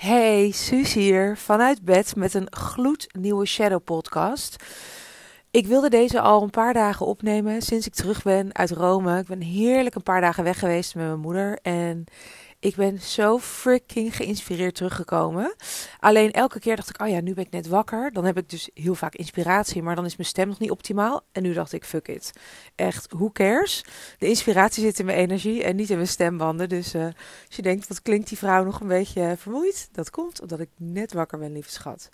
Hey, Suus hier vanuit bed met een gloednieuwe Shadow podcast. Ik wilde deze al een paar dagen opnemen sinds ik terug ben uit Rome. Ik ben heerlijk een paar dagen weg geweest met mijn moeder en ik ben zo freaking geïnspireerd teruggekomen. Alleen elke keer dacht ik, oh ja, nu ben ik net wakker. Dan heb ik dus heel vaak inspiratie, maar dan is mijn stem nog niet optimaal. En nu dacht ik, fuck it. Echt, who cares? De inspiratie zit in mijn energie en niet in mijn stembanden. Dus uh, als je denkt, wat klinkt die vrouw nog een beetje vermoeid? Dat komt omdat ik net wakker ben, lieve schat.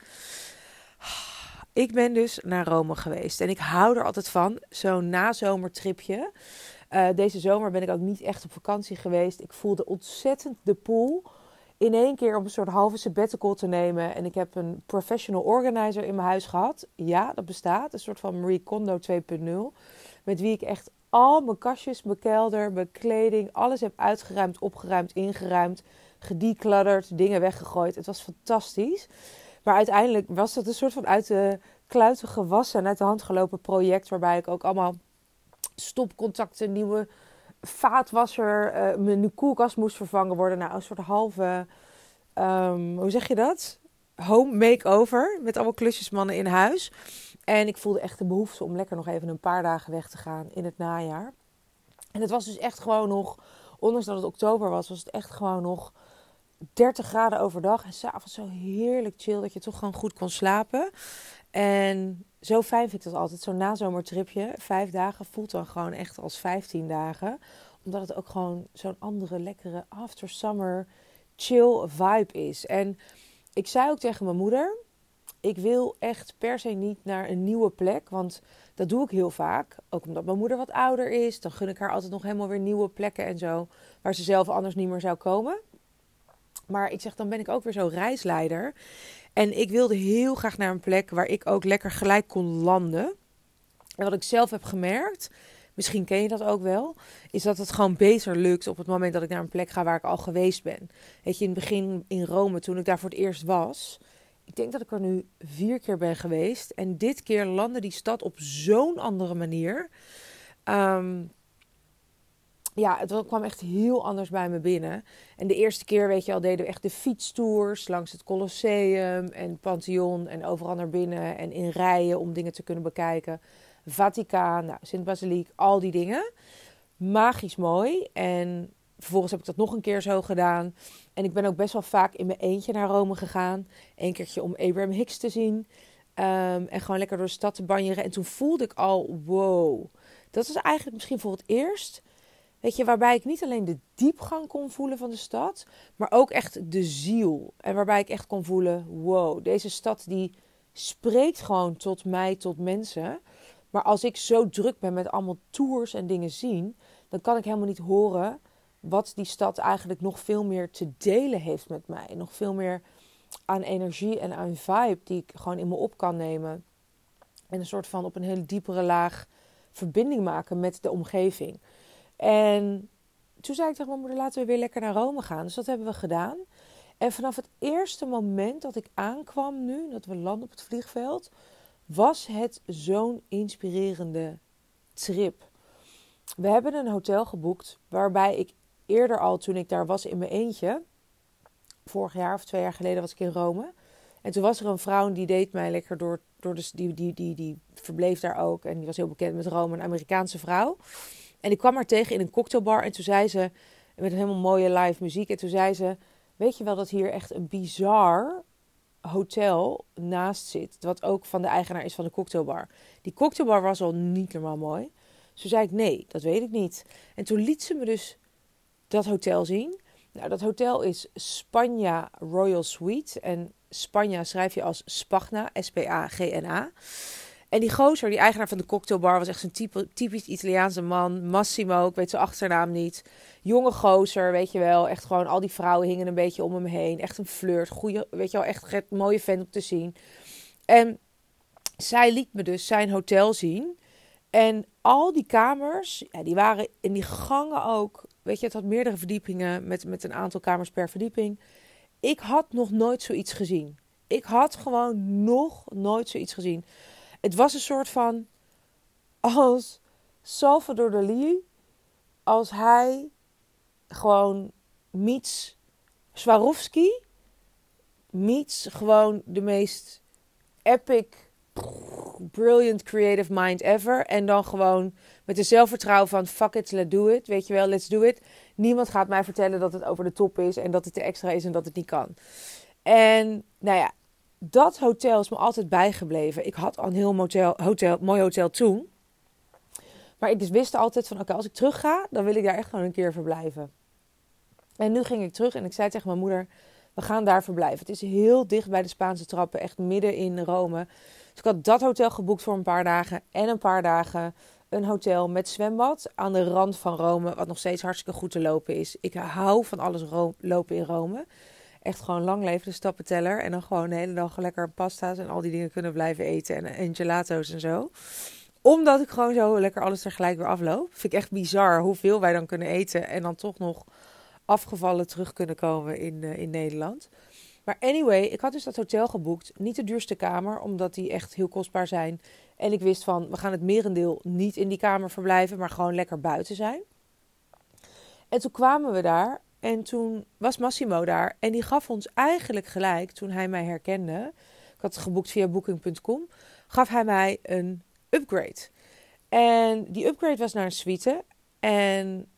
Ik ben dus naar Rome geweest en ik hou er altijd van, zo'n nazomertripje. Uh, deze zomer ben ik ook niet echt op vakantie geweest. Ik voelde ontzettend de pool. In één keer om een soort halve sabbatical te nemen. En ik heb een professional organizer in mijn huis gehad. Ja, dat bestaat. Een soort van Marie Kondo 2.0. Met wie ik echt al mijn kastjes, mijn kelder, mijn kleding, alles heb uitgeruimd, opgeruimd, ingeruimd, gedeclutterd, dingen weggegooid. Het was fantastisch. Maar uiteindelijk was het een soort van uit de kluiten gewassen en uit de hand gelopen project. Waarbij ik ook allemaal stopcontacten, nieuwe vaatwasser, uh, mijn koelkast moest vervangen worden. Nou, een soort halve, um, hoe zeg je dat? Home makeover met allemaal klusjesmannen in huis. En ik voelde echt de behoefte om lekker nog even een paar dagen weg te gaan in het najaar. En het was dus echt gewoon nog, ondanks dat het oktober was, was het echt gewoon nog 30 graden overdag. En s'avonds zo heerlijk chill dat je toch gewoon goed kon slapen. En zo fijn vind ik dat altijd. Zo'n nazomertripje, vijf dagen, voelt dan gewoon echt als vijftien dagen. Omdat het ook gewoon zo'n andere lekkere after summer chill vibe is. En ik zei ook tegen mijn moeder, ik wil echt per se niet naar een nieuwe plek. Want dat doe ik heel vaak. Ook omdat mijn moeder wat ouder is. Dan gun ik haar altijd nog helemaal weer nieuwe plekken en zo. Waar ze zelf anders niet meer zou komen. Maar ik zeg, dan ben ik ook weer zo reisleider. En ik wilde heel graag naar een plek waar ik ook lekker gelijk kon landen. En wat ik zelf heb gemerkt, misschien ken je dat ook wel, is dat het gewoon beter lukt op het moment dat ik naar een plek ga waar ik al geweest ben. Weet je, in het begin in Rome, toen ik daar voor het eerst was, ik denk dat ik er nu vier keer ben geweest. En dit keer landde die stad op zo'n andere manier. Um, ja, het kwam echt heel anders bij me binnen. En de eerste keer, weet je al, deden we echt de fietstours langs het Colosseum en Pantheon en overal naar binnen en in rijen om dingen te kunnen bekijken. Vaticaan, nou, Sint-Basiliek, al die dingen. Magisch mooi. En vervolgens heb ik dat nog een keer zo gedaan. En ik ben ook best wel vaak in mijn eentje naar Rome gegaan. Eén keertje om Abraham Hicks te zien. Um, en gewoon lekker door de stad te banjeren. En toen voelde ik al, wow. Dat was eigenlijk misschien voor het eerst Weet je, waarbij ik niet alleen de diepgang kon voelen van de stad, maar ook echt de ziel. En waarbij ik echt kon voelen: wow, deze stad die spreekt gewoon tot mij, tot mensen. Maar als ik zo druk ben met allemaal tours en dingen zien, dan kan ik helemaal niet horen wat die stad eigenlijk nog veel meer te delen heeft met mij. Nog veel meer aan energie en aan vibe die ik gewoon in me op kan nemen. En een soort van op een hele diepere laag verbinding maken met de omgeving. En toen zei ik tegen mijn moeder, laten we weer lekker naar Rome gaan. Dus dat hebben we gedaan. En vanaf het eerste moment dat ik aankwam nu, dat we landen op het vliegveld, was het zo'n inspirerende trip. We hebben een hotel geboekt waarbij ik eerder al, toen ik daar was in mijn eentje, vorig jaar of twee jaar geleden was ik in Rome. En toen was er een vrouw die deed mij lekker door, door de, die, die, die, die verbleef daar ook. En die was heel bekend met Rome, een Amerikaanse vrouw. En ik kwam haar tegen in een cocktailbar en toen zei ze, met een helemaal mooie live muziek, en toen zei ze, weet je wel dat hier echt een bizar hotel naast zit, wat ook van de eigenaar is van de cocktailbar. Die cocktailbar was al niet normaal mooi. Toen zei ik, nee, dat weet ik niet. En toen liet ze me dus dat hotel zien. Nou, dat hotel is Spagna Royal Suite. En Spagna schrijf je als Spagna, S-P-A-G-N-A. En die gozer, die eigenaar van de cocktailbar, was echt zo'n typisch Italiaanse man. Massimo, ik weet zijn achternaam niet. Jonge gozer, weet je wel. Echt gewoon, al die vrouwen hingen een beetje om hem heen. Echt een flirt. Goeie, weet je wel, echt mooie vent om te zien. En zij liet me dus zijn hotel zien. En al die kamers, ja, die waren in die gangen ook. Weet je, het had meerdere verdiepingen met, met een aantal kamers per verdieping. Ik had nog nooit zoiets gezien. Ik had gewoon nog nooit zoiets gezien. Het was een soort van als Salvador Dali, als hij gewoon meets Swarovski meets gewoon de meest epic, brilliant creative mind ever. En dan gewoon met de zelfvertrouwen van fuck it, let's do it. Weet je wel, let's do it. Niemand gaat mij vertellen dat het over de top is en dat het te extra is en dat het niet kan. En nou ja, dat hotel is me altijd bijgebleven. Ik had al een heel hotel, mooi hotel toen. Maar ik dus wist altijd van oké, als ik terug ga, dan wil ik daar echt gewoon een keer verblijven. En nu ging ik terug en ik zei tegen mijn moeder, we gaan daar verblijven. Het is heel dicht bij de Spaanse trappen, echt midden in Rome. Dus ik had dat hotel geboekt voor een paar dagen en een paar dagen een hotel met zwembad aan de rand van Rome, wat nog steeds hartstikke goed te lopen is. Ik hou van alles lopen in Rome. Echt gewoon lang leven de stappenteller en dan gewoon de hele dag lekker pasta's en al die dingen kunnen blijven eten en, en gelato's en zo omdat ik gewoon zo lekker alles tegelijk weer afloop. Vind ik echt bizar hoeveel wij dan kunnen eten. En dan toch nog afgevallen terug kunnen komen in, uh, in Nederland. Maar anyway, ik had dus dat hotel geboekt. Niet de duurste kamer, omdat die echt heel kostbaar zijn. En ik wist van, we gaan het merendeel niet in die kamer verblijven, maar gewoon lekker buiten zijn. En toen kwamen we daar en toen was Massimo daar. En die gaf ons eigenlijk gelijk, toen hij mij herkende, ik had het geboekt via booking.com, gaf hij mij een upgrade. En die upgrade was naar een suite. En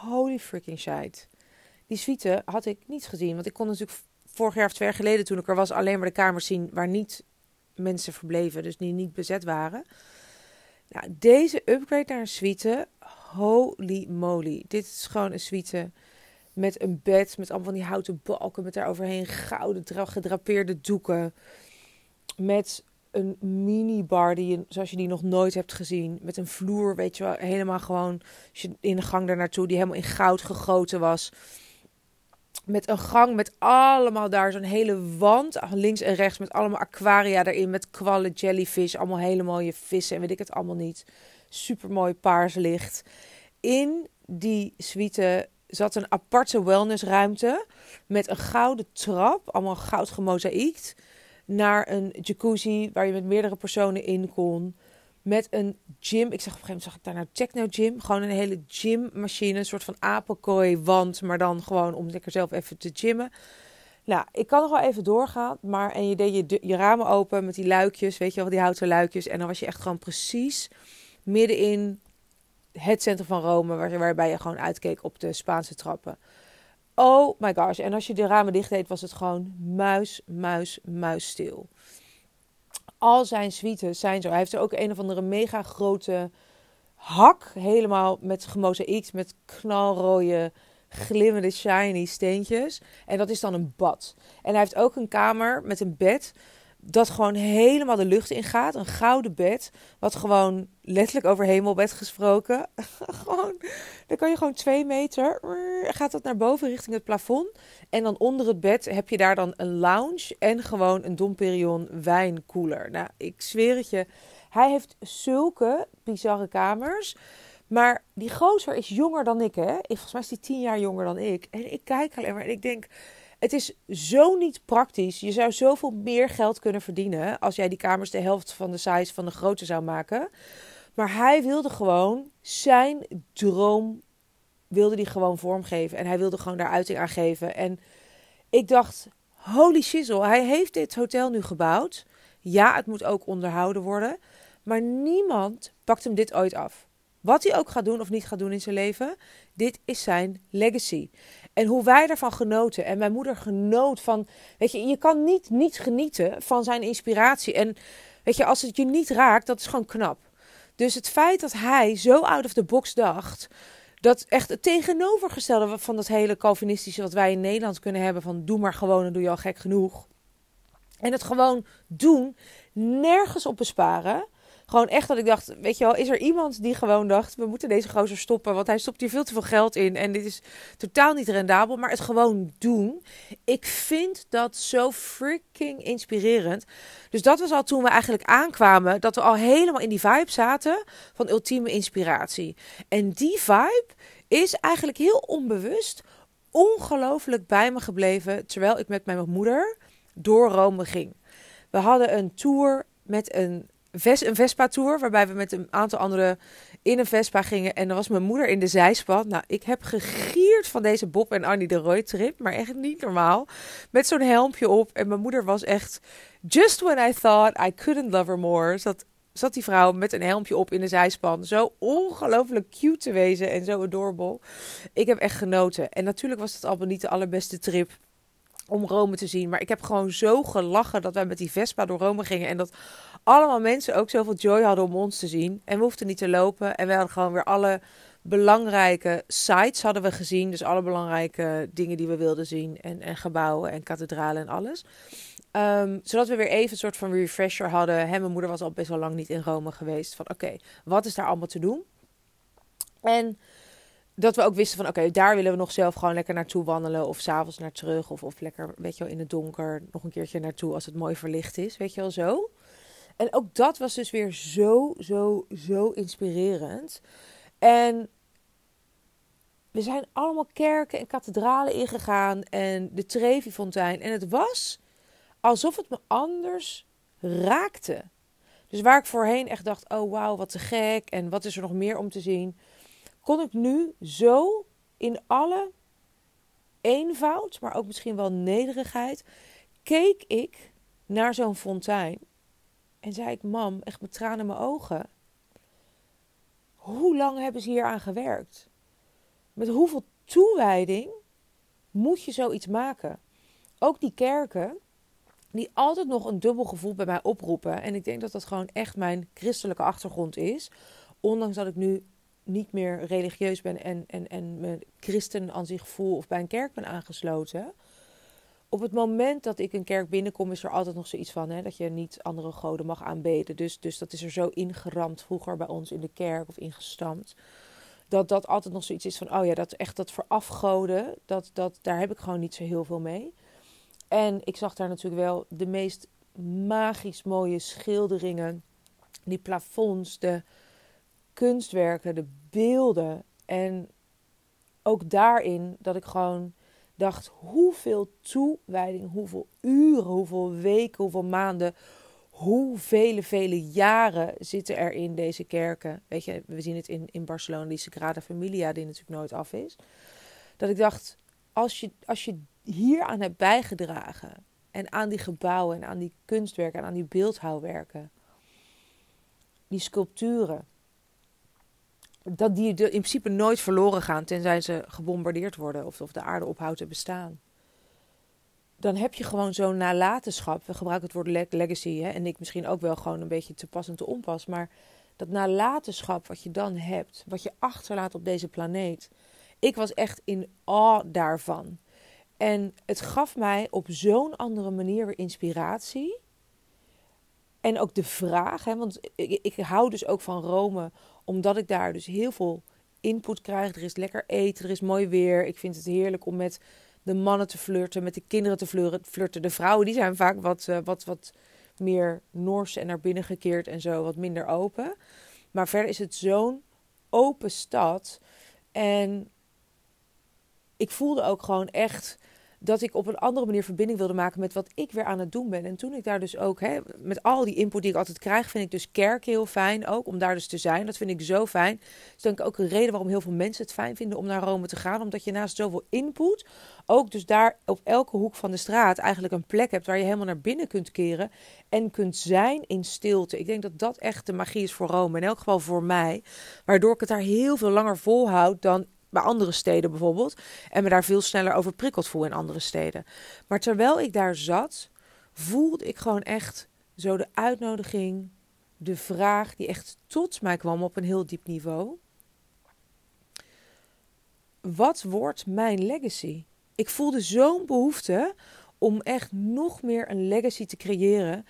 holy freaking shit. Die suite had ik niet gezien. Want ik kon natuurlijk vorig jaar of twee jaar geleden, toen ik er was, alleen maar de kamers zien waar niet mensen verbleven. Dus die niet bezet waren. Nou, deze upgrade naar een suite. Holy moly. Dit is gewoon een suite met een bed, met allemaal van die houten balken, met daaroverheen gouden gedrapeerde doeken. Met een minibar die je, zoals je die nog nooit hebt gezien. Met een vloer, weet je wel, helemaal gewoon in de gang daar naartoe, die helemaal in goud gegoten was. Met een gang met allemaal daar zo'n hele wand, links en rechts, met allemaal aquaria erin. Met kwallen, jellyfish, allemaal hele mooie vissen en weet ik het allemaal niet. Super mooi paars licht. In die suite zat een aparte wellnessruimte met een gouden trap, allemaal goud gemozaïekt naar een jacuzzi waar je met meerdere personen in kon. Met een gym. Ik zag op een gegeven moment zag ik daar nou techno gym. Gewoon een hele gymmachine. Een soort van apenkooi wand. Maar dan gewoon om lekker zelf even te gymmen. Nou, ik kan nog wel even doorgaan. Maar en je deed je, je ramen open met die luikjes. Weet je wel, die houten luikjes. En dan was je echt gewoon precies midden in het centrum van Rome. Waar, waarbij je gewoon uitkeek op de Spaanse trappen. Oh my gosh. En als je de ramen dicht deed, was het gewoon muis, muis, muis stil. Al zijn suites zijn zo. Hij heeft er ook een of andere mega grote hak. Helemaal met gemozaïekt, met knalrode, glimmende, shiny steentjes. En dat is dan een bad. En hij heeft ook een kamer met een bed dat gewoon helemaal de lucht ingaat. Een gouden bed, wat gewoon letterlijk over hemelbed gesproken. gewoon, dan kan je gewoon twee meter, gaat dat naar boven richting het plafond. En dan onder het bed heb je daar dan een lounge en gewoon een Domperion wijnkoeler. Nou, ik zweer het je, hij heeft zulke bizarre kamers. Maar die gozer is jonger dan ik, hè? Volgens mij is hij tien jaar jonger dan ik. En ik kijk alleen maar en ik denk... Het is zo niet praktisch. Je zou zoveel meer geld kunnen verdienen als jij die kamers de helft van de size van de grootte zou maken. Maar hij wilde gewoon zijn droom wilde die gewoon vormgeven en hij wilde gewoon daar uiting aan geven. En ik dacht, holy shizzle, hij heeft dit hotel nu gebouwd. Ja, het moet ook onderhouden worden, maar niemand pakt hem dit ooit af. Wat hij ook gaat doen of niet gaat doen in zijn leven, dit is zijn legacy. En hoe wij ervan genoten. En mijn moeder genoot van. Weet je, je kan niet, niet genieten van zijn inspiratie. En weet je, als het je niet raakt, dat is gewoon knap. Dus het feit dat hij zo out of the box dacht. Dat echt het tegenovergestelde van dat hele Calvinistische wat wij in Nederland kunnen hebben. Van doe maar gewoon en doe je al gek genoeg. En het gewoon doen, nergens op besparen. Gewoon echt dat ik dacht, weet je wel, is er iemand die gewoon dacht, we moeten deze gozer stoppen, want hij stopt hier veel te veel geld in en dit is totaal niet rendabel, maar het gewoon doen. Ik vind dat zo freaking inspirerend. Dus dat was al toen we eigenlijk aankwamen, dat we al helemaal in die vibe zaten van ultieme inspiratie. En die vibe is eigenlijk heel onbewust ongelooflijk bij me gebleven terwijl ik met mijn moeder door Rome ging. We hadden een tour met een een Vespa-tour, waarbij we met een aantal anderen in een Vespa gingen. En dan was mijn moeder in de zijspan. Nou, ik heb gegierd van deze Bob en Annie de Roy trip. Maar echt niet normaal. Met zo'n helmpje op. En mijn moeder was echt... Just when I thought I couldn't love her more. Zat, zat die vrouw met een helmpje op in de zijspan. Zo ongelooflijk cute te wezen. En zo adorable. Ik heb echt genoten. En natuurlijk was het allemaal niet de allerbeste trip om Rome te zien. Maar ik heb gewoon zo gelachen dat wij met die Vespa door Rome gingen. En dat allemaal mensen ook zoveel joy hadden om ons te zien. En we hoefden niet te lopen. En we hadden gewoon weer alle belangrijke sites hadden we gezien. Dus alle belangrijke dingen die we wilden zien. En, en gebouwen en kathedralen en alles. Ehm, zodat we weer even een soort van refresher hadden. Hè, mijn moeder was al best wel lang niet in Rome geweest. Van oké, wat is daar allemaal te doen? En dat we ook wisten van oké, daar willen we nog zelf gewoon lekker naartoe wandelen. Of s'avonds naar terug. Of, of lekker, weet je wel, in het donker nog een keertje naartoe als het mooi verlicht is. Weet je wel zo. En ook dat was dus weer zo, zo, zo inspirerend. En we zijn allemaal kerken en kathedralen ingegaan en de Trevi-fontein. En het was alsof het me anders raakte. Dus waar ik voorheen echt dacht, oh wauw, wat te gek en wat is er nog meer om te zien, kon ik nu zo in alle eenvoud, maar ook misschien wel nederigheid, keek ik naar zo'n fontein en zei ik, mam, echt met tranen in mijn ogen. Hoe lang hebben ze hier aan gewerkt? Met hoeveel toewijding moet je zoiets maken? Ook die kerken, die altijd nog een dubbel gevoel bij mij oproepen. En ik denk dat dat gewoon echt mijn christelijke achtergrond is. Ondanks dat ik nu niet meer religieus ben en, en, en me christen aan zich voel of bij een kerk ben aangesloten op het moment dat ik een kerk binnenkom, is er altijd nog zoiets van hè, dat je niet andere goden mag aanbeden. Dus, dus dat is er zo ingeramd vroeger bij ons in de kerk of ingestampt. Dat dat altijd nog zoiets is van, oh ja, dat echt dat verafgoden, dat, dat, daar heb ik gewoon niet zo heel veel mee. En ik zag daar natuurlijk wel de meest magisch mooie schilderingen, die plafonds, de kunstwerken, de beelden. En ook daarin dat ik gewoon dacht hoeveel toewijding, hoeveel uren, hoeveel weken, hoeveel maanden, hoeveel, vele jaren zitten er in deze kerken. Weet je, we zien het in, in Barcelona, die Sagrada Familia, die natuurlijk nooit af is. Dat ik dacht, als je, als je hier aan hebt bijgedragen en aan die gebouwen en aan die kunstwerken en aan die beeldhouwwerken, die sculpturen, dat die in principe nooit verloren gaan tenzij ze gebombardeerd worden of, of de aarde ophoudt te bestaan. Dan heb je gewoon zo'n nalatenschap. We gebruiken het woord legacy hè, en ik misschien ook wel gewoon een beetje te pas en te onpas. Maar dat nalatenschap wat je dan hebt, wat je achterlaat op deze planeet. Ik was echt in awe daarvan. En het gaf mij op zo'n andere manier weer inspiratie. En ook de vraag, hè, want ik, ik hou dus ook van Rome omdat ik daar dus heel veel input krijg. Er is lekker eten, er is mooi weer. Ik vind het heerlijk om met de mannen te flirten, met de kinderen te flirten. De vrouwen die zijn vaak wat, uh, wat, wat meer Noors en naar binnen gekeerd en zo, wat minder open. Maar verder is het zo'n open stad. En ik voelde ook gewoon echt dat ik op een andere manier verbinding wilde maken met wat ik weer aan het doen ben. En toen ik daar dus ook, hè, met al die input die ik altijd krijg, vind ik dus kerk heel fijn ook, om daar dus te zijn. Dat vind ik zo fijn. Dat is denk ik ook een reden waarom heel veel mensen het fijn vinden om naar Rome te gaan. Omdat je naast zoveel input ook dus daar op elke hoek van de straat eigenlijk een plek hebt waar je helemaal naar binnen kunt keren en kunt zijn in stilte. Ik denk dat dat echt de magie is voor Rome, in elk geval voor mij. Waardoor ik het daar heel veel langer volhoud dan bij andere steden bijvoorbeeld. En me daar veel sneller over prikkeld voel in andere steden. Maar terwijl ik daar zat, voelde ik gewoon echt zo de uitnodiging, de vraag die echt tot mij kwam op een heel diep niveau. Wat wordt mijn legacy? Ik voelde zo'n behoefte om echt nog meer een legacy te creëren.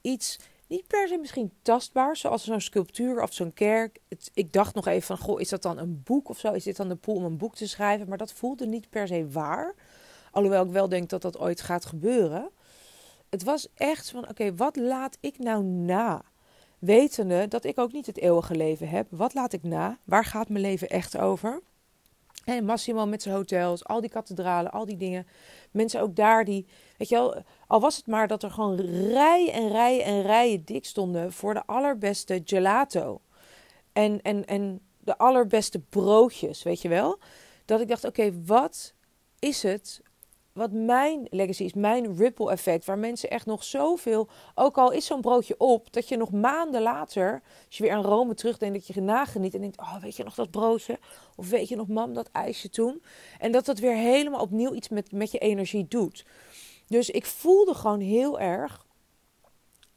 Iets niet per se misschien tastbaar, zoals zo'n sculptuur of zo'n kerk. Het, ik dacht nog even van, goh, is dat dan een boek of zo? Is dit dan de pool om een boek te schrijven? Maar dat voelde niet per se waar. Alhoewel ik wel denk dat dat ooit gaat gebeuren. Het was echt van, oké, wat laat ik nou na? Wetende dat ik ook niet het eeuwige leven heb. Wat laat ik na? Waar gaat mijn leven echt over? En Massimo met zijn hotels, al die kathedralen, al die dingen. Mensen ook daar die, weet je wel, al was het maar dat er gewoon rijen en rijen en rijen dik stonden voor de allerbeste gelato. En, en, en de allerbeste broodjes, weet je wel. Dat ik dacht, oké, wat is het wat mijn legacy is, mijn ripple effect, waar mensen echt nog zoveel, ook al is zo'n broodje op, dat je nog maanden later, als je weer aan Rome terugdenkt, dat je nageniet en denkt, oh weet je nog dat broodje? Of weet je nog mam dat ijsje toen? En dat dat weer helemaal opnieuw iets met, met je energie doet. Dus ik voelde gewoon heel erg,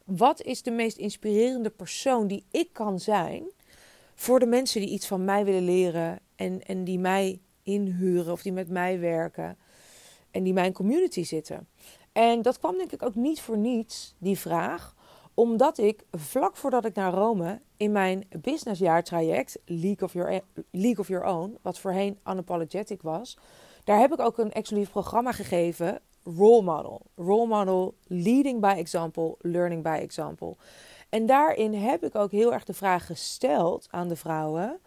wat is de meest inspirerende persoon die ik kan zijn voor de mensen die iets van mij willen leren en, en die mij inhuren of die met mij werken en die mijn community zitten. En dat kwam denk ik ook niet voor niets, die vraag, omdat ik vlak voordat ik naar Rome in mijn businessjaartraject League of, Your, League of Your Own, wat voorheen unapologetic was, daar heb ik ook een exclusief programma gegeven, Role Model. Role Model, Leading by Example, Learning by Example. En daarin heb ik ook heel erg de vraag gesteld aan de vrouwen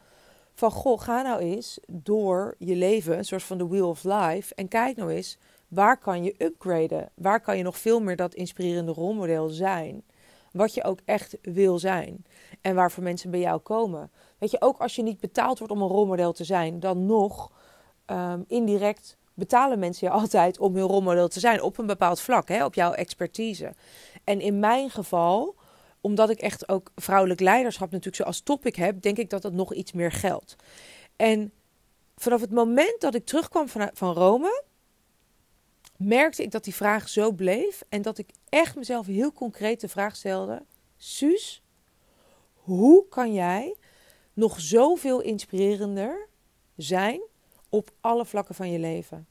van goh, ga nou eens door je leven, een soort van de wheel of life, en kijk nou eens waar kan je upgraden? Waar kan je nog veel meer dat inspirerende rolmodel zijn? Wat je ook echt wil zijn en waarvoor mensen bij jou komen. Weet je, ook als je niet betaald wordt om een rolmodel te zijn, dan nog um, indirect betalen mensen je altijd om hun rolmodel te zijn op een bepaald vlak, hè, op jouw expertise. En in mijn geval omdat ik echt ook vrouwelijk leiderschap natuurlijk zo als topic heb, denk ik dat dat nog iets meer geldt. En vanaf het moment dat ik terugkwam van, van Rome, merkte ik dat die vraag zo bleef en dat ik echt mezelf heel concreet de vraag stelde: Suus, hoe kan jij nog zoveel inspirerender zijn op alle vlakken van je leven?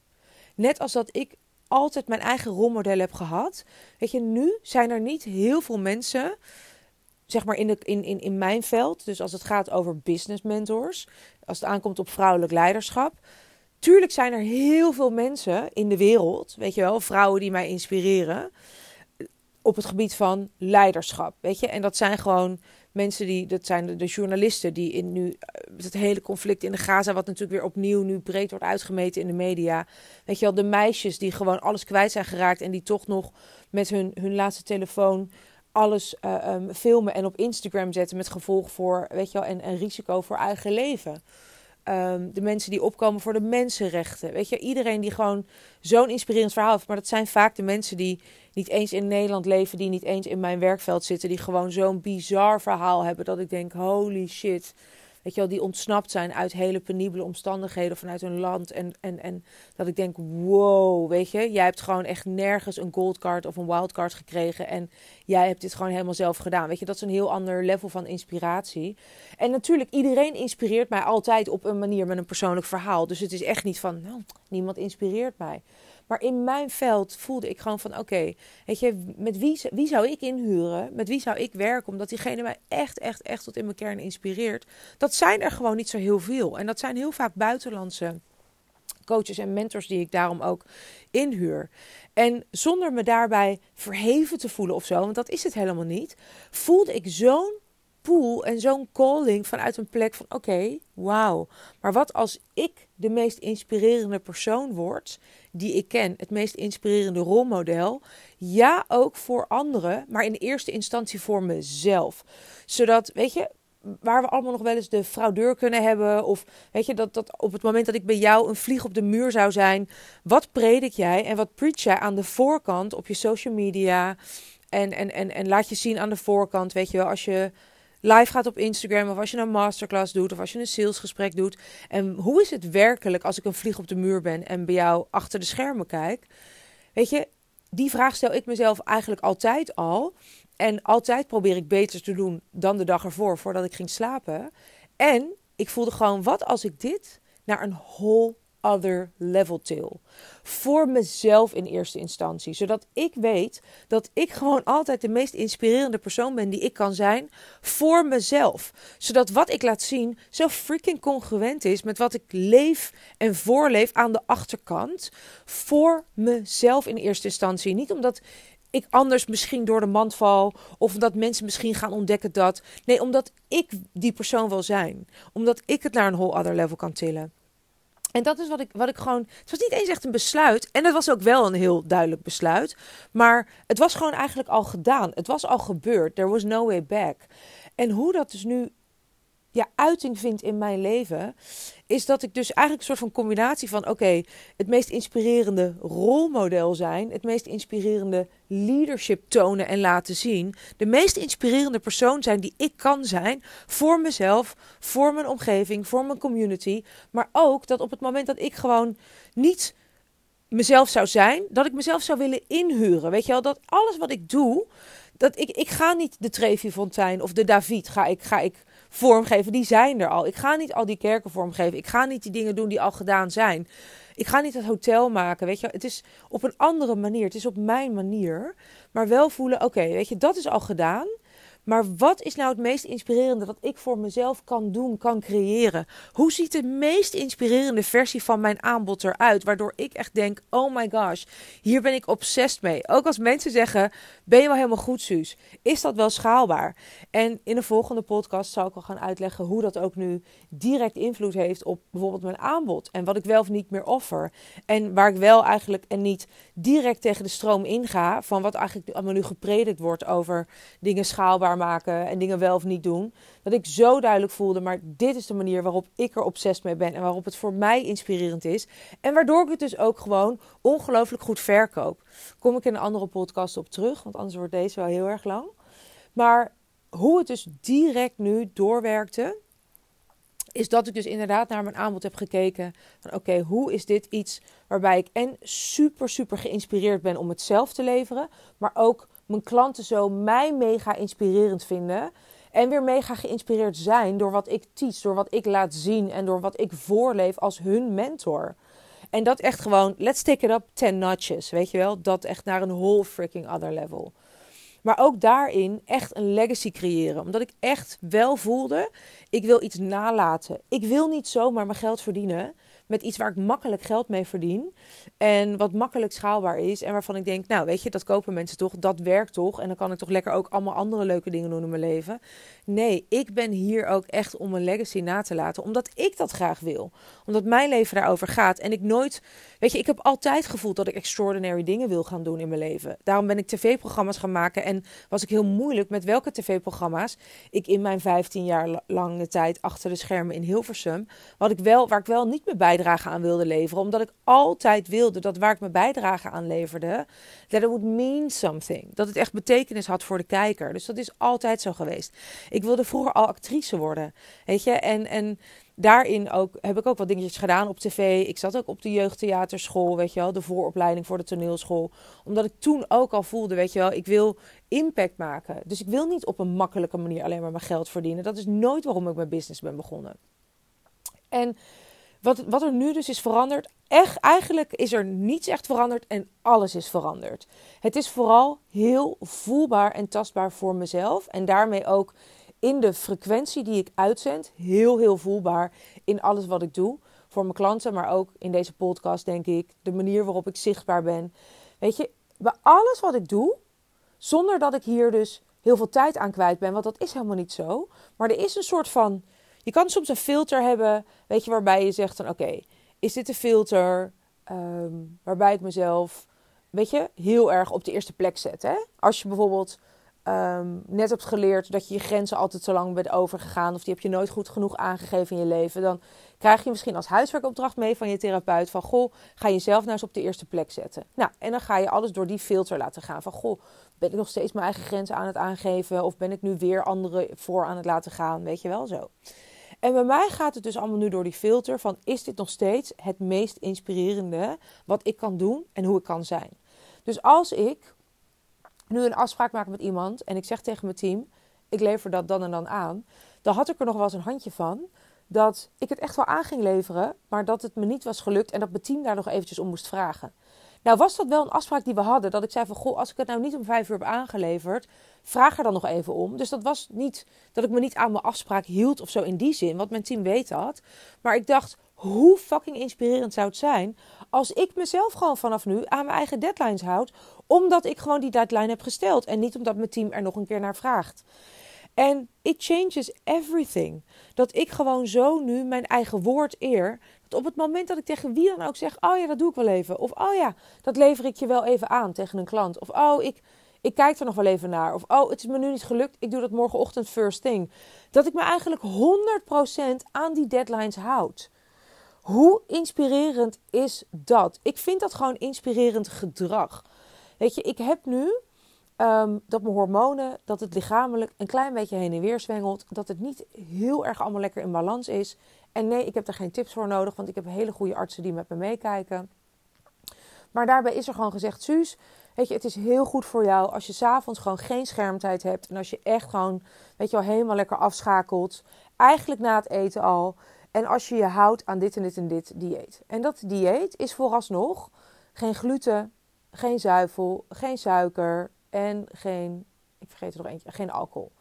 Net als dat ik altijd mijn eigen rolmodel heb gehad. Weet je, nu zijn er niet heel veel mensen, zeg maar in, de, in, in, in mijn veld. Dus als het gaat over business mentors, als het aankomt op vrouwelijk leiderschap. Tuurlijk zijn er heel veel mensen in de wereld, weet je wel, vrouwen die mij inspireren. Op het gebied van leiderschap, weet je. En dat zijn gewoon mensen die, dat zijn de, journalisten die in nu eh, het hele conflict in de Gaza, wat natuurlijk weer opnieuw nu breed wordt uitgemeten in de media. Weet je wel, de meisjes die gewoon alles kwijt zijn geraakt en die toch nog met hun, hun laatste telefoon alles uh, filmen en op Instagram zetten met gevolg voor, weet je wel, en, en risico voor eigen leven. Um, de mensen die opkomen voor de mensenrechten. Weet je, iedereen die gewoon zo'n inspirerend verhaal heeft. Maar dat zijn vaak de mensen die niet eens in Nederland leven, die niet eens in mijn werkveld zitten, die gewoon zo'n bizar verhaal hebben dat ik denk: holy shit. Weet je wel, die ontsnapt zijn uit hele penibele omstandigheden vanuit hun land. En, en, en dat ik denk, wow, weet je, jij hebt gewoon echt nergens een goldcard of een wildcard gekregen. En jij hebt dit gewoon helemaal zelf gedaan. Weet je, dat is een heel ander level van inspiratie. En natuurlijk, iedereen inspireert mij altijd op een manier met een persoonlijk verhaal. Dus het is echt niet van, nou, niemand inspireert mij. Maar in mijn veld voelde ik gewoon van: oké, weet je, met wie, wie zou ik inhuren? Met wie zou ik werken? Omdat diegene mij echt, echt, echt tot in mijn kern inspireert. Dat zijn er gewoon niet zo heel veel. En dat zijn heel vaak buitenlandse coaches en mentors die ik daarom ook inhuur. En zonder me daarbij verheven te voelen of zo, want dat is het helemaal niet, voelde ik zo'n pool en zo'n calling vanuit een plek van: oké, wauw. Maar wat als ik de meest inspirerende persoon word die ik ken, het meest inspirerende rolmodel? Ja, ook voor anderen, maar in eerste instantie voor mezelf. Zodat, weet je, waar we allemaal nog wel eens de fraudeur kunnen hebben. Of weet je, dat, dat op het moment dat ik bij jou een vlieg op de muur zou zijn. Wat predik jij en wat preach jij aan de voorkant op je social media? En, en, en, en laat je zien aan de voorkant, weet je wel, als je live gaat op Instagram of als je een masterclass doet of als je een salesgesprek doet. En hoe is het werkelijk als ik een vlieg op de muur ben en bij jou achter de schermen kijk? Weet je, die vraag stel ik mezelf eigenlijk altijd al. En altijd probeer ik beter te doen dan de dag ervoor, voordat ik ging slapen. En ik voelde gewoon, wat als ik dit naar een whole other level til. Voor mezelf in eerste instantie. Zodat ik weet dat ik gewoon altijd de meest inspirerende persoon ben die ik kan zijn. Voor mezelf. Zodat wat ik laat zien zo freaking congruent is met wat ik leef en voorleef aan de achterkant. Voor mezelf in eerste instantie. Niet omdat ik anders misschien door de mand val. Of omdat mensen misschien gaan ontdekken dat. Nee, omdat ik die persoon wil zijn. Omdat ik het naar een whole other level kan tillen. En dat is wat ik, wat ik gewoon. Het was niet eens echt een besluit. En het was ook wel een heel duidelijk besluit. Maar het was gewoon eigenlijk al gedaan. Het was al gebeurd. There was no way back. En hoe dat dus nu ja, uiting vind in mijn leven, is dat ik dus eigenlijk een soort van combinatie van: oké, het meest inspirerende rolmodel zijn, het meest inspirerende leadership tonen en laten zien, de meest inspirerende persoon zijn die ik kan zijn voor mezelf, voor mijn omgeving, voor mijn community, maar ook dat op het moment dat ik gewoon niet mezelf zou zijn, dat ik mezelf zou willen inhuren. Weet je wel, dat alles wat ik doe, dat ik, ik ga niet de Trevi Fontein of de David ga ik, ga ik vormgeven. Die zijn er al. Ik ga niet al die kerken vormgeven. Ik ga niet die dingen doen die al gedaan zijn. Ik ga niet het hotel maken. Weet je, het is op een andere manier. Het is op mijn manier. Maar wel voelen, oké, weet je, dat is al gedaan. Maar wat is nou het meest inspirerende dat ik voor mezelf kan doen, kan creëren? Hoe ziet de meest inspirerende versie van mijn aanbod eruit? Waardoor ik echt denk: oh my gosh, hier ben ik obsessed mee. Ook als mensen zeggen: ben je wel helemaal goed, Suus? Is dat wel schaalbaar? En in de volgende podcast zal ik al gaan uitleggen hoe dat ook nu direct invloed heeft op bijvoorbeeld mijn aanbod. En wat ik wel of niet meer offer. En waar ik wel eigenlijk en niet direct tegen de stroom inga van wat eigenlijk allemaal nu gepredikt wordt over dingen schaalbaar en dingen wel of niet doen. Dat ik zo duidelijk voelde, maar dit is de manier waarop ik er obsessief mee ben en waarop het voor mij inspirerend is. En waardoor ik het dus ook gewoon ongelooflijk goed verkoop. Kom ik in een andere podcast op terug, want anders wordt deze wel heel erg lang. Maar hoe het dus direct nu doorwerkte, is dat ik dus inderdaad naar mijn aanbod heb gekeken. Van oké, hoe is dit iets waarbij ik en super, super geïnspireerd ben om het zelf te leveren, maar ook mijn klanten zo mij mega inspirerend vinden. En weer mega geïnspireerd zijn door wat ik teach, door wat ik laat zien en door wat ik voorleef als hun mentor. En dat echt gewoon, let's take it up 10 notches, weet je wel? Dat echt naar een whole freaking other level. Maar ook daarin echt een legacy creëren. Omdat ik echt wel voelde, ik wil iets nalaten. Ik wil niet zomaar mijn geld verdienen met iets waar ik makkelijk geld mee verdien. En wat makkelijk schaalbaar is. En waarvan ik denk, nou weet je, dat kopen mensen toch. Dat werkt toch. En dan kan ik toch lekker ook allemaal andere leuke dingen doen in mijn leven. Nee, ik ben hier ook echt om een legacy na te laten. Omdat ik dat graag wil. Omdat mijn leven daarover gaat. En ik nooit, weet je, ik heb altijd gevoeld dat ik extraordinary dingen wil gaan doen in mijn leven. Daarom ben ik tv-programma's gaan maken. En was ik heel moeilijk met welke tv-programma's ik in mijn 15 jaar lange tijd achter de schermen in Hilversum. Wat ik wel, waar ik wel niet meer bijdrage aan wilde leveren. Omdat ik altijd wilde dat waar ik mijn bijdrage aan leverde, dat it would mean something. Dat het echt betekenis had voor de kijker. Dus dat is altijd zo geweest. Ik wilde vroeger al actrice worden. Weet je, en. en daarin ook, heb ik ook wat dingetjes gedaan op tv. Ik zat ook op de jeugdtheaterschool, weet je wel, de vooropleiding voor de toneelschool. Omdat ik toen ook al voelde, weet je wel, ik wil impact maken. Dus ik wil niet op een makkelijke manier alleen maar mijn geld verdienen. Dat is nooit waarom ik mijn business ben begonnen. En wat, wat er nu dus is veranderd, echt, eigenlijk is er niets echt veranderd en alles is veranderd. Het is vooral heel voelbaar en tastbaar voor mezelf. En daarmee ook in de frequentie die ik uitzend, heel, heel voelbaar in alles wat ik doe. Voor mijn klanten, maar ook in deze podcast, denk ik. De manier waarop ik zichtbaar ben. Weet je, bij alles wat ik doe, zonder dat ik hier dus heel veel tijd aan kwijt ben, want dat is helemaal niet zo. Maar er is een soort van je kan soms een filter hebben, weet je, waarbij je zegt van oké, is dit een filter ehm, waarbij ik mezelf, weet je, heel erg op de eerste plek zet. Hè? Als je bijvoorbeeld ehm, net hebt geleerd dat je je grenzen altijd zo lang bent overgegaan of die heb je nooit goed genoeg aangegeven in je leven, dan krijg je misschien als huiswerkopdracht mee van je therapeut van goh, ga jezelf nou eens op de eerste plek zetten. Nou, en dan ga je alles door die filter laten gaan van goh, ben ik nog steeds mijn eigen grenzen aan het aangeven of ben ik nu weer anderen voor aan het laten gaan, weet je wel zo. En bij mij gaat het dus allemaal nu door die filter van is dit nog steeds het meest inspirerende wat ik kan doen en hoe ik kan zijn. Dus als ik nu een afspraak maak met iemand en ik zeg tegen mijn team, ik lever dat dan en dan aan, dan had ik er nog wel eens een handje van dat ik het echt wel aan ging leveren, maar dat het me niet was gelukt en dat mijn team daar nog eventjes om moest vragen. Nou was dat wel een afspraak die we hadden. Dat ik zei van, goh, als ik het nou niet om vijf uur heb aangeleverd, vraag er dan nog even om. Dus dat was niet dat ik me niet aan mijn afspraak hield of zo in die zin. Want mijn team weet dat. Maar ik dacht, hoe fucking inspirerend zou het zijn als ik mezelf gewoon vanaf nu aan mijn eigen deadlines houd. Omdat ik gewoon die deadline heb gesteld. En niet omdat mijn team er nog een keer naar vraagt. En it changes everything. Dat ik gewoon zo nu mijn eigen woord eer. Op het moment dat ik tegen wie dan ook zeg: Oh ja, dat doe ik wel even. Of Oh ja, dat lever ik je wel even aan tegen een klant. Of Oh, ik, ik kijk er nog wel even naar. Of oh, het is me nu niet gelukt, ik doe dat morgenochtend first thing. Dat ik me eigenlijk 100% aan die deadlines houd. Hoe inspirerend is dat? Ik vind dat gewoon inspirerend gedrag. Weet je, ik heb nu um, dat mijn hormonen, dat het lichamelijk een klein beetje heen en weer zwengelt. Dat het niet heel erg allemaal lekker in balans is. En nee, ik heb er geen tips voor nodig, want ik heb hele goede artsen die met me meekijken. Maar daarbij is er gewoon gezegd, Suus, weet je, het is heel goed voor jou als je s'avonds gewoon geen schermtijd hebt. En als je echt gewoon, weet je wel, helemaal lekker afschakelt. Eigenlijk na het eten al. En als je je houdt aan dit en dit en dit dieet. En dat dieet is vooralsnog geen gluten, geen zuivel, geen suiker en geen, ik vergeet er nog eentje, geen alcohol.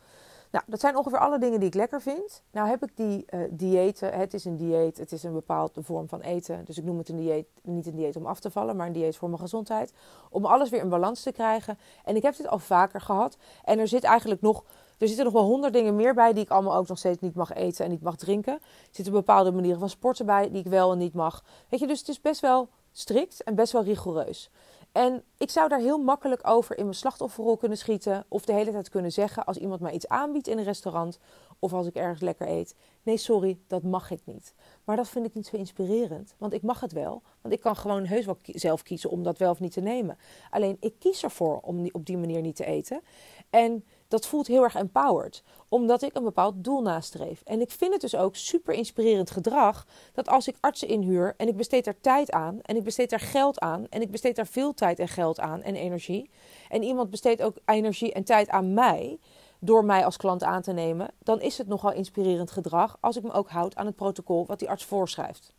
Nou, dat zijn ongeveer alle dingen die ik lekker vind. Nou heb ik die uh, diëten. Het is een dieet, het is een bepaalde vorm van eten. Dus ik noem het een dieet, niet een dieet om af te vallen, maar een dieet voor mijn gezondheid. Om alles weer in balans te krijgen. En ik heb dit al vaker gehad. En er zit eigenlijk nog, er zitten nog wel honderd dingen meer bij die ik allemaal ook nog steeds niet mag eten en niet mag drinken. Er zitten bepaalde manieren van sporten bij die ik wel en niet mag. Weet je, dus het is best wel strikt en best wel rigoureus. En ik zou daar heel makkelijk over in mijn slachtofferrol kunnen schieten. Of de hele tijd kunnen zeggen als iemand mij iets aanbiedt in een restaurant. Of als ik ergens lekker eet. Nee, sorry, dat mag ik niet. Maar dat vind ik niet zo inspirerend. Want ik mag het wel. Want ik kan gewoon heus wel zelf kiezen om dat wel of niet te nemen. Alleen ik kies ervoor om op die manier niet te eten. En dat voelt heel erg empowered. Omdat ik een bepaald doel nastreef. En ik vind het dus ook super inspirerend gedrag. Dat als ik artsen inhuur en ik besteed daar tijd aan. En ik besteed daar geld aan. En ik besteed daar veel tijd en geld aan en energie. En iemand besteedt ook energie en tijd aan mij. Door mij als klant aan te nemen. Dan is het nogal inspirerend gedrag. Als ik me ook houd aan het protocol wat die arts voorschrijft.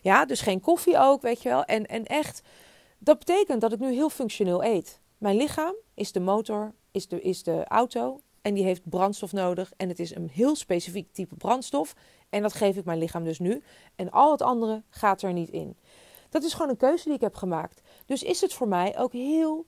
Ja, dus geen koffie ook, weet je wel. En, en echt, dat betekent dat ik nu heel functioneel eet. Mijn lichaam is de motor is de, is de auto en die heeft brandstof nodig. En het is een heel specifiek type brandstof. En dat geef ik mijn lichaam dus nu. En al het andere gaat er niet in. Dat is gewoon een keuze die ik heb gemaakt. Dus is het voor mij ook heel.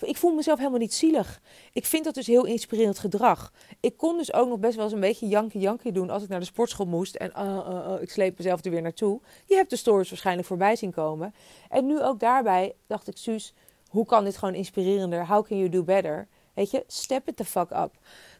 Ik voel mezelf helemaal niet zielig. Ik vind dat dus heel inspirerend gedrag. Ik kon dus ook nog best wel eens een beetje janky-janky doen als ik naar de sportschool moest. En uh, uh, ik sleep mezelf er weer naartoe. Je hebt de stories waarschijnlijk voorbij zien komen. En nu ook daarbij dacht ik, Suus, hoe kan dit gewoon inspirerender? How can you do better? Weet je, step it the fuck up.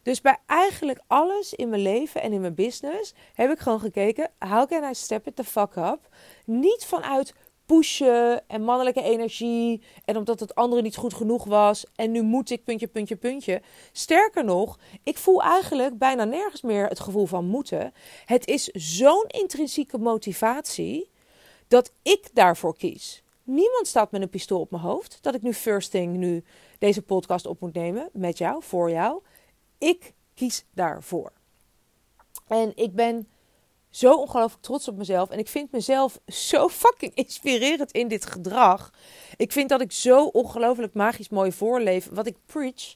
Dus bij eigenlijk alles in mijn leven en in mijn business heb ik gewoon gekeken: how can I step it the fuck up? Niet vanuit pushen en mannelijke energie en omdat het andere niet goed genoeg was en nu moet ik puntje, puntje, puntje. Sterker nog, ik voel eigenlijk bijna nergens meer het gevoel van moeten. Het is zo'n intrinsieke motivatie dat ik daarvoor kies. Niemand staat met een pistool op mijn hoofd dat ik nu first thing nu deze podcast op moet nemen met jou, voor jou. Ik kies daarvoor. En ik ben zo ongelooflijk trots op mezelf. En ik vind mezelf zo fucking inspirerend in dit gedrag. Ik vind dat ik zo ongelooflijk magisch mooi voorleef. Wat ik preach.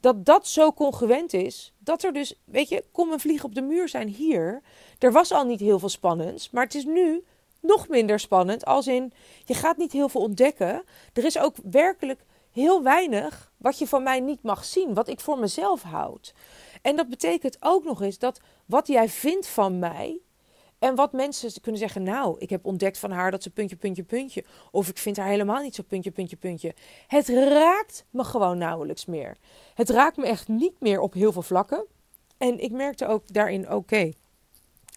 Dat dat zo congruent is. Dat er dus, weet je, kom een vlieg op de muur zijn hier. Er was al niet heel veel spannends. Maar het is nu nog minder spannend. Als in, je gaat niet heel veel ontdekken. Er is ook werkelijk heel weinig wat je van mij niet mag zien, wat ik voor mezelf houd. En dat betekent ook nog eens dat wat jij vindt van mij. En wat mensen kunnen zeggen, nou, ik heb ontdekt van haar dat ze puntje, puntje, puntje. Of ik vind haar helemaal niet zo puntje, puntje, puntje. Het raakt me gewoon nauwelijks meer. Het raakt me echt niet meer op heel veel vlakken. En ik merkte ook daarin, oké,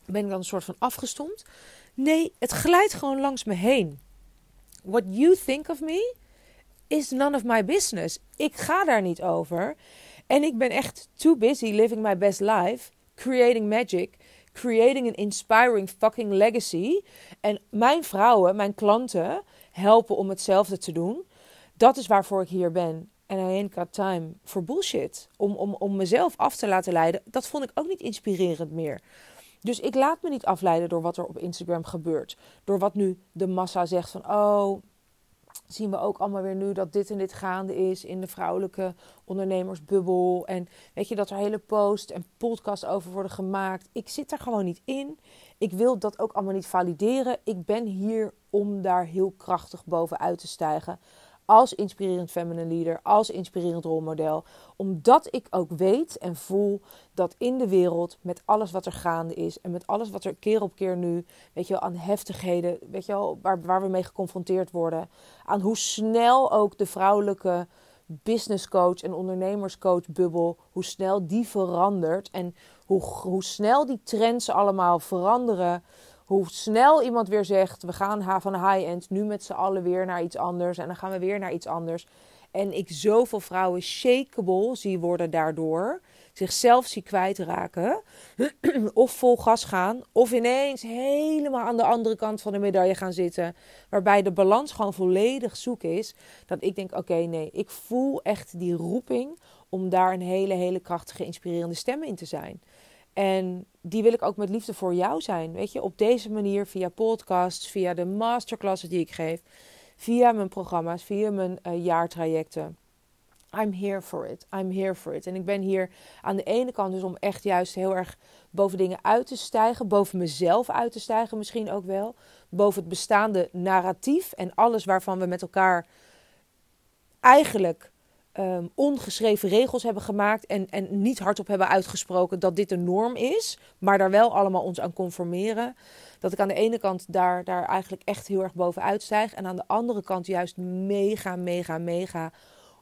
ben ik dan een soort van afgestomd? Nee, het glijdt gewoon langs me heen. What you think of me is none of my business. Ik ga daar niet over. En ik ben echt too busy living my best life, creating magic, creating an inspiring fucking legacy. En mijn vrouwen, mijn klanten, helpen om hetzelfde te doen. Dat is waarvoor ik hier ben. En I ain't got time for bullshit. Om, om, om mezelf af te laten leiden. Dat vond ik ook niet inspirerend meer. Dus ik laat me niet afleiden door wat er op Instagram gebeurt. Door wat nu de massa zegt van... Oh, zien we ook allemaal weer nu dat dit en dit gaande is in de vrouwelijke ondernemersbubbel. En weet je dat er hele posts en podcasts over worden gemaakt. Ik zit er gewoon niet in. Ik wil dat ook allemaal niet valideren. Ik ben hier om daar heel krachtig bovenuit te stijgen als inspirerend feminine leader, als inspirerend rolmodel. Omdat ik ook weet en voel dat in de wereld, met alles wat er gaande is en met alles wat er keer op keer nu, weet je wel, aan heftigheden, weet je wel, waar, waar we mee geconfronteerd worden, aan hoe snel ook de vrouwelijke business coach en ondernemerscoach bubbel, hoe snel die verandert en hoe, hoe snel die trends allemaal veranderen. Hoe snel iemand weer zegt, we gaan van high-end nu met z'n allen weer naar iets anders en dan gaan we weer naar iets anders. En ik zoveel vrouwen shakeable zie worden daardoor. Zichzelf zie kwijtraken. of vol gas gaan. Of ineens helemaal aan de andere kant van de medaille gaan zitten. Waarbij de balans gewoon volledig zoek is. Dat ik denk, oké nee, ik voel echt die roeping om daar een hele, hele krachtige, inspirerende stem in te zijn. En die wil ik ook met liefde voor jou zijn. Weet je, op deze manier, via podcasts, via de masterclasses die ik geef via mijn programma's, via mijn uh, jaartrajecten. I'm here for it. I'm here for it. En ik ben hier aan de ene kant dus om echt juist heel erg boven dingen uit te stijgen, boven mezelf uit te stijgen misschien ook wel, boven het bestaande narratief en alles waarvan we met elkaar eigenlijk um, ongeschreven regels hebben gemaakt en, en niet hardop hebben uitgesproken dat dit de norm is, maar daar wel allemaal ons aan conformeren. Dat ik aan de ene kant daar, daar eigenlijk echt heel erg bovenuit stijg en aan de andere kant juist mega, mega, mega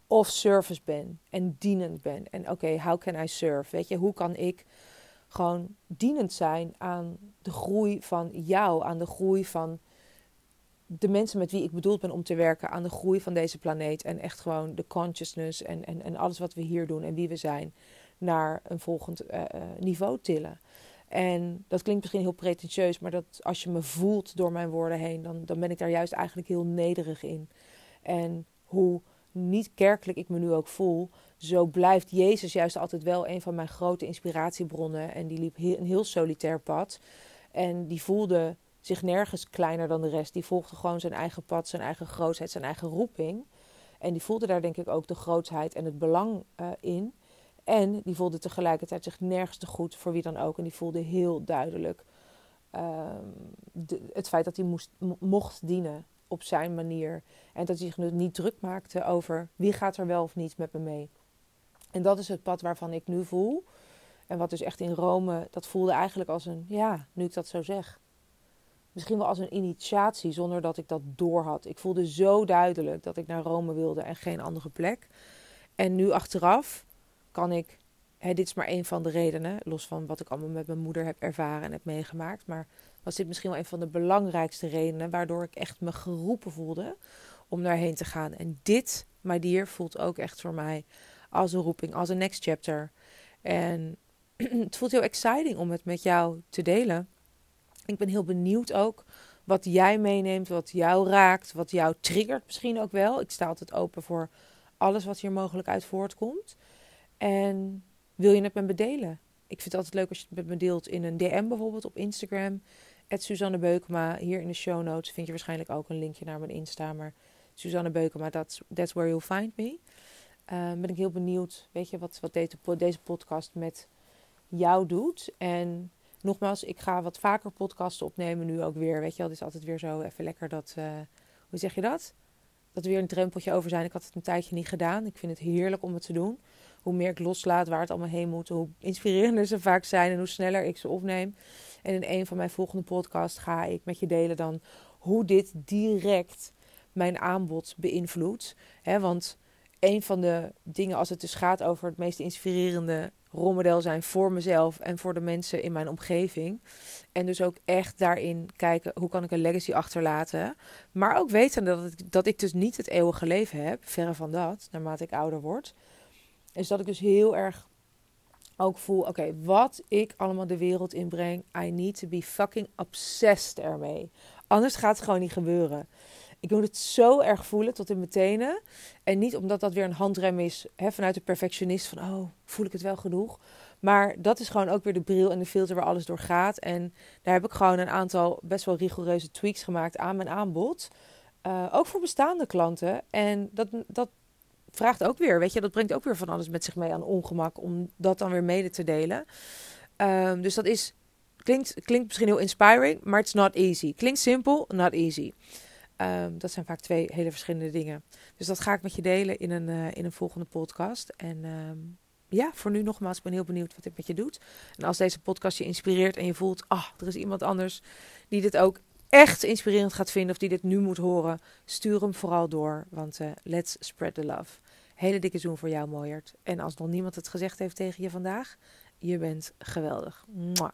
of service ben en dienend ben. En oké, how can I serve? Weet je, hoe kan ik gewoon dienend zijn aan de groei van jou, aan de groei van de mensen met wie ik bedoeld ben om te werken aan de groei van deze planeet. En echt gewoon de consciousness en, en, en alles wat we hier doen en wie we zijn naar een volgend uh, niveau tillen. En dat klinkt misschien heel pretentieus, maar dat als je me voelt door mijn woorden heen, dan, dan ben ik daar juist eigenlijk heel nederig in. En hoe niet kerkelijk ik me nu ook voel, zo blijft Jezus juist altijd wel een van mijn grote inspiratiebronnen. En die liep een heel solitair pad. En die voelde zich nergens kleiner dan de rest. Die volgde gewoon zijn eigen pad, zijn eigen grootheid, zijn eigen roeping. En die voelde daar denk ik ook de grootheid en het belang uh, in. En die voelde tegelijkertijd zich nergens te goed voor wie dan ook. En die voelde heel duidelijk de, het feit dat hij moest, mocht dienen op zijn manier. En dat hij zich niet druk maakte over wie gaat er wel of niet met me mee. En dat is het pad waarvan ik nu voel. En wat dus echt in Rome, dat voelde eigenlijk als een, ja, nu ik dat zo zeg, misschien wel als een initiatie zonder dat ik dat doorhad. Ik voelde zo duidelijk dat ik naar Rome wilde en geen andere plek. En nu achteraf kan ik, hè, dit is maar een van de redenen, los van wat ik allemaal met mijn moeder heb ervaren en heb meegemaakt, maar was dit misschien wel een van de belangrijkste redenen waardoor ik echt me geroepen voelde om daarheen te gaan. En dit, my dear, voelt ook echt voor mij als een roeping, als een next chapter. En het voelt heel exciting om het met jou te delen. Ik ben heel benieuwd ook wat jij meeneemt, wat jou raakt, wat jou triggert misschien ook wel. Ik sta altijd open voor alles wat hier mogelijk uit voortkomt. En wil je het met me delen? Ik vind het altijd leuk als je het met me deelt in een DM bijvoorbeeld op Instagram. Suzanne Beukema. Hier in de show notes vind je waarschijnlijk ook een linkje naar mijn Insta. Maar Suzanne Beukema, that's, that's where you'll find me. Uh, ben ik heel benieuwd, weet je, wat, wat deze podcast met jou doet. En nogmaals, ik ga wat vaker podcasten opnemen nu ook weer. Weet je wel, het is altijd weer zo even lekker dat, uh, hoe zeg je dat? Dat we weer een drempeltje over zijn. Ik had het een tijdje niet gedaan. Ik vind het heerlijk om het te doen. Hoe meer ik loslaat waar het allemaal heen moet, hoe inspirerender ze vaak zijn en hoe sneller ik ze opneem. En in een van mijn volgende podcasts ga ik met je delen dan hoe dit direct mijn aanbod beïnvloedt. want een van de dingen als het dus gaat over het meest inspirerende rolmodel zijn voor mezelf en voor de mensen in mijn omgeving. En dus ook echt daarin kijken hoe kan ik een legacy achterlaten. Maar ook weten dat, ik, dat ik dus niet het eeuwige leven heb, verre van dat, naarmate ik ouder word. Is dat ik dus heel erg ook voel, oké, wat ik allemaal de wereld inbreng, I need to be fucking obsessed ermee. Anders gaat het gewoon niet gebeuren. Ik moet het zo erg voelen tot in mijn tenen. En niet omdat dat weer een handrem is hè, vanuit de perfectionist van, oh, voel ik het wel genoeg. Maar dat is gewoon ook weer de bril en de filter waar alles door gaat. En daar heb ik gewoon een aantal best wel rigoureuze tweaks gemaakt aan mijn aanbod. Uh, ook voor bestaande klanten. En dat, dat vraagt ook weer, weet je, dat brengt ook weer van alles met zich mee aan ongemak om dat dan weer mede te delen. Um, dus dat is, klinkt, klinkt misschien heel inspiring, maar it's not easy. Klinkt simpel, not easy. Um, dat zijn vaak twee hele verschillende dingen. Dus dat ga ik met je delen in een, uh, in een volgende podcast. En um, ja, voor nu nogmaals, ik ben heel benieuwd wat dit met je doet. En als deze podcast je inspireert en je voelt, ah, er is iemand anders die dit ook echt inspirerend gaat vinden of die dit nu moet horen, stuur hem vooral door. Want uh, let's spread the love. Hele dikke zoen voor jou, mooiert. En als nog niemand het gezegd heeft tegen je vandaag, je bent geweldig. Mwah.